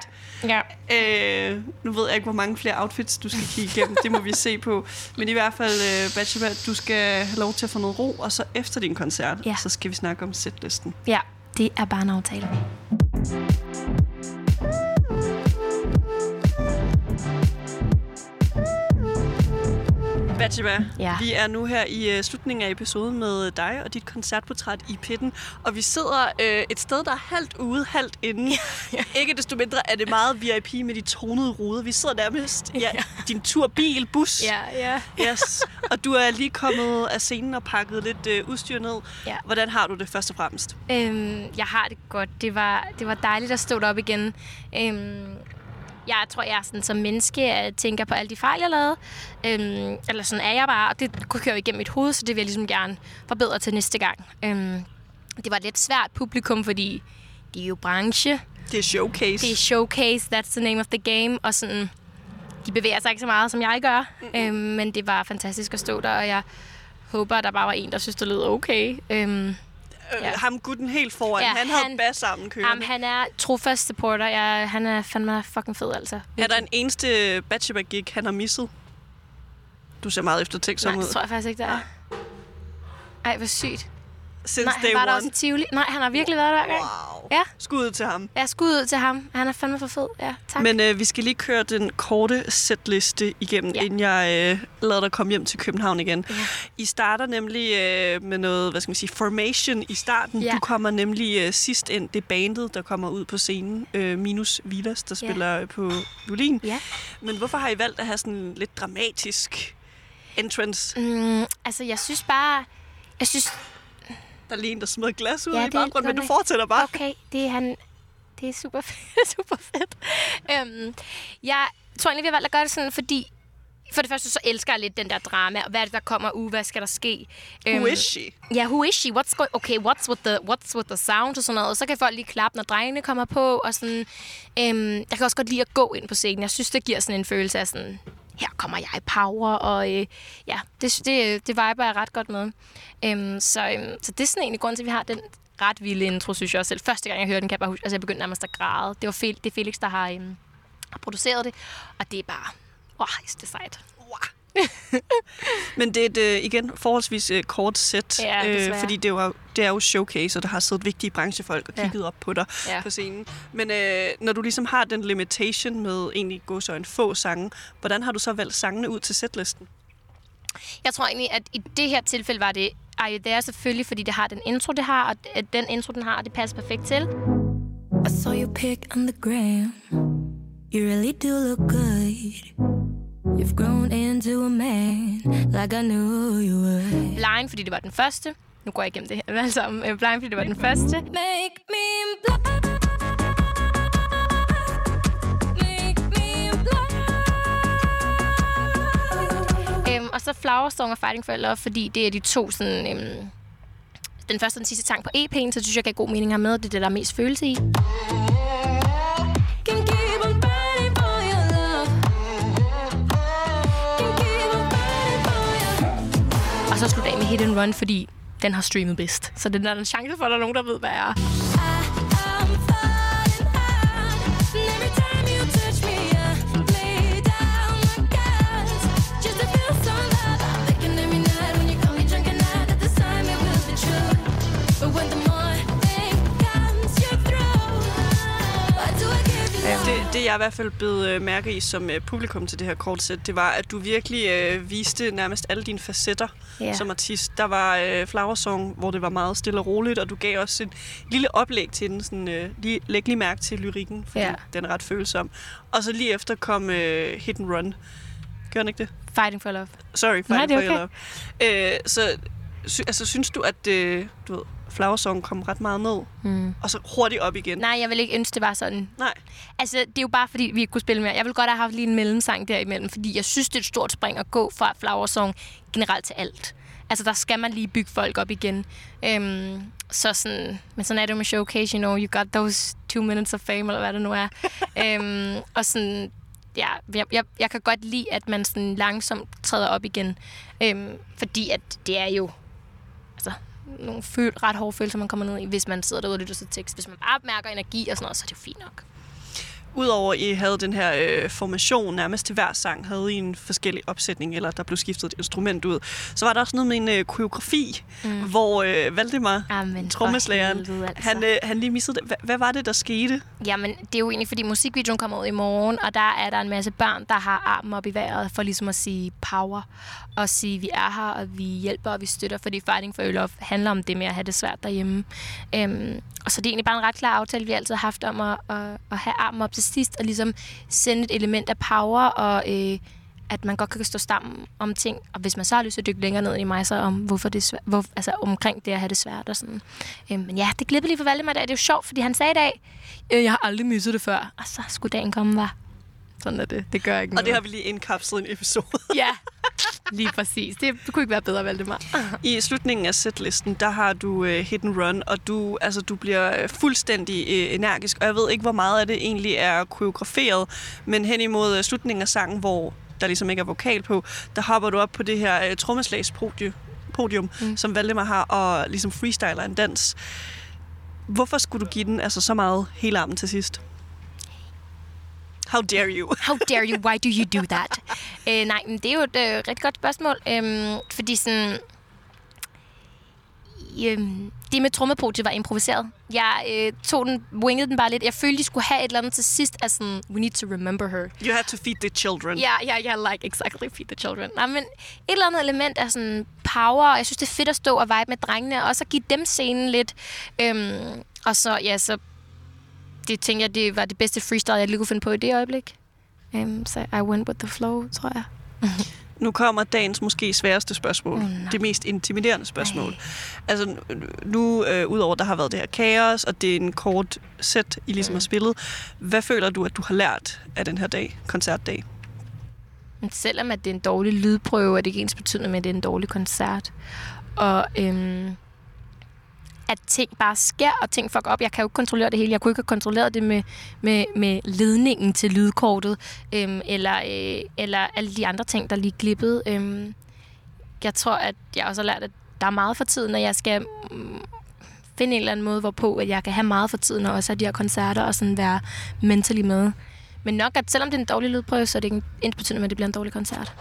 Speaker 2: Ja. ja.
Speaker 1: Øh, nu ved jeg ikke, hvor mange flere outfits, du skal kigge igennem. det må vi se på. Men i hvert fald, øh, Bachelor, du skal have lov til at få noget ro, og så efter din koncert,
Speaker 2: Ja.
Speaker 1: så skal vi snakke om setlisten.
Speaker 2: ja, det er bare en aftale.
Speaker 1: Batsheba,
Speaker 2: Ja.
Speaker 1: vi er nu her i uh, slutningen af episoden med dig og dit koncertportræt i pitten, og vi sidder uh, et sted, der er halvt ude, halvt inde. Ikke desto mindre er det meget VIP med de tonede ruder. Vi sidder nærmest ja, din turbil, bus.
Speaker 2: Ja, ja.
Speaker 1: Yes. Og du er lige kommet af scenen og pakket lidt uh, udstyr ned.
Speaker 2: Ja.
Speaker 1: Hvordan har du det først og fremmest?
Speaker 2: Øhm, jeg har det godt. Det var, det var dejligt at stå deroppe igen. Øhm, jeg tror, jeg er sådan, som menneske jeg tænker på alle de fejl, jeg lavede. Øhm, eller sådan er jeg bare, og det kører jo igennem mit hoved, så det vil jeg ligesom gerne forbedre til næste gang. Øhm, det var et lidt svært publikum, fordi det er jo branche.
Speaker 1: Det er showcase.
Speaker 2: Det er showcase, that's the name of the game, og sådan, de bevæger sig ikke så meget, som jeg gør. Øhm, men det var fantastisk at stå der, og jeg håber, at der bare var en, der synes, det lød okay. Øhm,
Speaker 1: Øh,
Speaker 2: Ja.
Speaker 1: Ham gutten helt foran,
Speaker 2: Ja,
Speaker 1: han havde
Speaker 2: han-
Speaker 1: bas sammen kørende.
Speaker 2: Jamen, han er trofast supporter. Jeg, han er fandme fucking fed, altså.
Speaker 1: Er der en eneste bachelor-gig, han har misset? Du ser meget eftertænksom
Speaker 2: Nej,
Speaker 1: ud.
Speaker 2: det tror jeg faktisk ikke, der er. Ej, hvor sygt.
Speaker 1: Since
Speaker 2: Nej, han var der
Speaker 1: one.
Speaker 2: også i Tivoli. Nej, han har virkelig været der hver gang.
Speaker 1: Wow.
Speaker 2: Ja.
Speaker 1: Skud til ham.
Speaker 2: Jeg skud ud til ham. Han er fandme for fed. Ja, tak.
Speaker 1: Men øh, vi skal lige køre den korte setliste igennem, ja.
Speaker 2: Ja.
Speaker 1: inden jeg øh, lader dig komme hjem til København igen.
Speaker 2: Ja.
Speaker 1: I starter nemlig øh, med noget, hvad skal man sige, formation i starten.
Speaker 2: Ja.
Speaker 1: Du kommer nemlig øh, sidst ind, det bandet, der kommer ud på scenen, øh, minus Vilas, der
Speaker 2: Ja.
Speaker 1: spiller på violin.
Speaker 2: Ja.
Speaker 1: Men hvorfor har I valgt at have sådan en lidt dramatisk entrance?
Speaker 2: Mm, altså, jeg synes bare... Jeg synes,
Speaker 1: Der er lige en, der smider glas ud
Speaker 2: Ja,
Speaker 1: i baggrunden, men du
Speaker 2: nok.
Speaker 1: fortsætter bare.
Speaker 2: okay, det er han... Det er super fedt. super fedt. Øhm, jeg tror egentlig, vi har valgt at gøre det sådan, fordi... For det første, så elsker jeg lidt den der drama. Hvad er det, der kommer ud? Hvad skal der ske?
Speaker 1: Who
Speaker 2: Øhm,
Speaker 1: is she?
Speaker 2: Ja, who is she? What's going... Okay, what's with, the, what's with the sound og sådan noget. Og så kan folk lige klappe, når drengene kommer på. Og sådan, øhm, jeg kan også godt lide at gå ind på scenen. Jeg synes, det giver sådan en følelse af sådan... Her kommer jeg i power, og øh, ja, det, det, øh, det viber jeg ret godt med. Øhm, så, øhm, så det er sådan egentlig grunden til, at vi har den ret vilde intro, synes jeg også selv. Første gang, jeg hørte den, kan jeg bare huske, altså jeg begyndte nærmest at græde. Det var Fel, det er Felix, der har, øhm, produceret det, og det er bare, wow, det er sejt.
Speaker 1: Men det er et, øh, igen forholdsvis øh, kort sæt,
Speaker 2: Ja, desværre.
Speaker 1: fordi det er, jo, det er jo showcase, og der har siddet vigtige branchefolk og
Speaker 2: Ja.
Speaker 1: kigget op på dig
Speaker 2: Ja.
Speaker 1: på scenen. Men øh, når du ligesom har den limitation med egentlig gå så en få sange, hvordan har du så valgt sangene ud til setlisten?
Speaker 2: Jeg tror egentlig, at i det her tilfælde var det Are You There selvfølgelig, fordi det har den intro, det har, og at den intro, den har, det passer perfekt til.
Speaker 3: I saw your pic on the gram. You really do look good. You've grown into a man like I knew you would.
Speaker 2: Blind, fordi det var den første. Nu går jeg igennem det her alle sammen. Øh, Blind, fordi det var den første.
Speaker 3: Make me blind. Make me blind.
Speaker 2: Øhm, og så Flower Song og Fighting for Love, fordi det er de to sådan... Øhm, den første og den sidste sang på EP'en, så synes jeg, gav god mening have med. Det er det, der er mest følelse i. Hit and Run, fordi den har streamet bedst. Så den er der en chance for, at der er nogen, der ved, hvad jeg er.
Speaker 1: Det, jeg i hvert fald blev øh, mærke i som øh, publikum til det her kortsæt, det var, at du virkelig øh, viste nærmest alle dine facetter
Speaker 2: Ja.
Speaker 1: som artist. Der var øh, Flower Song, hvor det var meget stille og roligt, og du gav også et lille oplæg til den. Sådan, øh, lige, læg lige mærke til lyrikken, fordi
Speaker 2: Ja.
Speaker 1: den er ret følsom. Og så lige efter kom øh, Hit and Run. Gør den ikke det?
Speaker 2: Fighting for Love.
Speaker 1: Sorry,
Speaker 2: Nej,
Speaker 1: Fighting
Speaker 2: det er
Speaker 1: for Your Love. Øh, så sy, altså, synes du, at øh, du ved, Flower Song kom ret meget ned,
Speaker 2: Mm.
Speaker 1: og så hurtigt op igen?
Speaker 2: Nej, jeg vil ikke ønske, det var sådan.
Speaker 1: Nej.
Speaker 2: Altså, det er jo bare, fordi vi ikke kunne spille mere. Jeg vil godt have haft lige en mellemsang derimellem, fordi jeg synes, det er et stort spring at gå fra Flower Song generelt til alt. Altså, der skal man lige bygge folk op igen. Øhm, så sådan, men sådan er det jo med showcase, you know, you got those two minutes of fame, eller hvad det nu er. øhm, og sådan, ja, jeg, jeg, jeg kan godt lide, at man sådan langsomt træder op igen. Øhm, fordi at det er jo, nogle føl- ret hårde følelser, man kommer ned i, hvis man sidder derude og lytter til tekst. Hvis man bare mærker energi og sådan noget, så er det jo fint nok
Speaker 1: udover I havde den her øh, formation nærmest til hver sang, havde I en forskellig opsætning, eller der blev skiftet et instrument ud, så var der også noget med en øh, koreografi, mm. hvor øh, Valdemar,
Speaker 2: Amen, for
Speaker 1: trommeslageren,
Speaker 2: helvede, altså.
Speaker 1: han, øh, han lige missede det. Hva, hvad var det, der skete?
Speaker 2: Jamen, det er jo egentlig, fordi musikvideoen kommer ud i morgen, og der er der en masse børn, der har armen op i vejret for ligesom at sige power, og sige, vi er her, og vi hjælper, og vi støtter, fordi Fighting for Love handler om det med at have det svært derhjemme. Øhm, og så det er egentlig bare en ret klar aftale, vi altid har haft om at, at, at have armen op til sidst, at ligesom sende et element af power, og øh, at man godt kan stå sammen om ting, og hvis man så har lyst til at dykke længere ned i mig, så om hvorfor det er svært, hvor, altså omkring det at have det svært og sådan. Øhm, men ja, det glippede lige for Valdemar i dag. Det er jo sjovt, fordi han sagde i dag, øh, jeg har aldrig misset det før. Og så skulle dagen komme, var. Sådan er det. Det gør ikke
Speaker 1: Og
Speaker 2: noget.
Speaker 1: det har vi lige indkapslet i en episode.
Speaker 2: Ja, lige præcis. Det kunne ikke være bedre, Valdemar.
Speaker 1: I slutningen af setlisten, der har du uh, Hit and Run, og du, altså, du bliver øh, fuldstændig uh, energisk. Og jeg ved ikke, hvor meget af det egentlig er koreograferet, men hen imod uh, slutningen af sangen, hvor der ligesom ikke er vokal på, der hopper du op på det her uh, trommeslagspodium, podium, mm. som Valdemar har, og ligesom freestyler en dans. Hvorfor skulle du give den altså så meget hele armen til sidst? How dare you?
Speaker 2: How dare you? Why do you do that? øh, nej, men det er jo et øh, rigtig godt spørgsmål. Øhm, fordi sådan... Øhm, det med trommepodiet var improviseret. Jeg øh, tog den, wingede den bare lidt. Jeg følte, de skulle have et eller andet til sidst af sådan, we need to remember her.
Speaker 1: You have to feed the children.
Speaker 2: Ja, ja, ja, like exactly feed the children. Nej, men et eller andet element af sådan power, og jeg synes, det er fedt at stå og vibe med drengene, og så give dem scenen lidt. Øhm, og så, ja, så det tænker jeg, det var det bedste freestyle, jeg lige kunne finde på i det øjeblik. Um, så I went with the flow, tror jeg.
Speaker 1: Nu kommer dagens måske sværeste spørgsmål. Oh,
Speaker 2: nej.
Speaker 1: det mest intimiderende spørgsmål. Altså nu- øh, udover der har været det her kaos, og det er en kort sæt, I ligesom har spillet. Hvad føler du, at du har lært af den her dag, koncertdag?
Speaker 2: Men selvom at det er en dårlig lydprøve, er det ikke ens betydende med, at det er en dårlig koncert. Og øhm, at ting bare sker, og ting fuck op. Jeg kan jo ikke kontrollere det hele. Jeg kunne ikke have kontrolleret det med, med, med ledningen til lydkortet, øhm, eller, øh, eller alle de andre ting, der lige glippede. Øhm, jeg tror, at jeg også har lært, at der er meget for tiden, og jeg skal mm, finde en eller anden måde, hvorpå at jeg kan have meget for tiden, og også have de her koncerter, og sådan være mentally med. Men nok, at selvom det er en dårlig lydprøve, så er det ikke ens betydende med, at det bliver en dårlig koncert.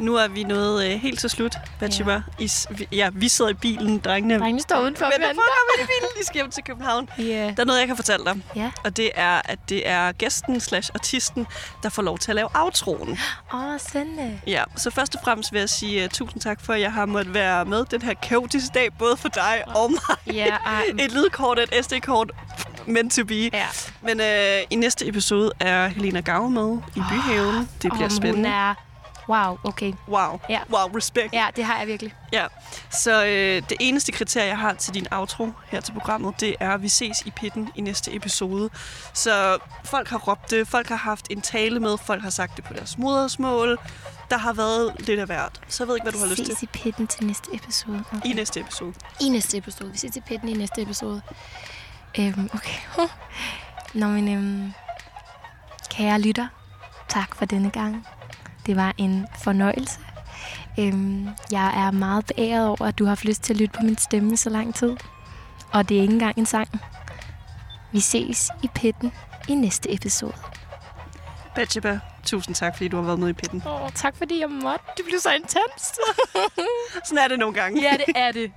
Speaker 1: Nu er vi nået øh, helt til slut, Bathsheba. Ja. I, ja, vi sidder i bilen, drengene.
Speaker 2: Drengene står udenfor.
Speaker 1: Men hvorfor er vi i bilen? De skal hjem til København.
Speaker 2: Ja.
Speaker 1: Der er noget, jeg kan fortælle dig.
Speaker 2: Ja.
Speaker 1: Og det er, at det er gæsten slash artisten, der får lov til at lave outroen.
Speaker 2: Åh, oh, sende.
Speaker 1: Ja, så først og fremmest vil jeg sige uh, tusind tak for, at jeg har måttet være med den her kaotiske dag, både for dig og mig.
Speaker 2: Ja, ej.
Speaker 1: Et lydkort, et SD-kort, meant to be.
Speaker 2: Ja.
Speaker 1: Men uh, i næste episode er Helena Gave med i Byhaven. Det bliver
Speaker 2: Om
Speaker 1: spændende.
Speaker 2: Hun er... Wow, okay.
Speaker 1: Wow.
Speaker 2: Ja.
Speaker 1: Wow, respekt.
Speaker 2: Ja, det har jeg virkelig.
Speaker 1: Ja. Så øh, det eneste kriterie, jeg har til din outro her til programmet, det er, at vi ses i pitten i næste episode. Så folk har råbt det, folk har haft en tale med, folk har sagt det på deres modersmål. Der har været lidt af hvert. Så jeg ved ikke, hvad du har lyst til
Speaker 2: ses i pitten til næste episode. Okay.
Speaker 1: i næste episode.
Speaker 2: I næste episode. Vi ses i pitten i næste episode. Øhm, okay. Nå, men øhm, kære lytter, tak for denne gang. Det var en fornøjelse. Øhm, jeg er meget beæret over, at du har haft lyst til at lytte på min stemme så lang tid. Og det er ikke engang en sang. Vi ses i pitten i næste episode.
Speaker 1: Bathsheba, tusind tak, fordi du har været med i pitten.
Speaker 2: Åh, tak fordi jeg måtte. Det blev så intenst.
Speaker 1: Sådan er det nogle gange.
Speaker 2: ja, det er det.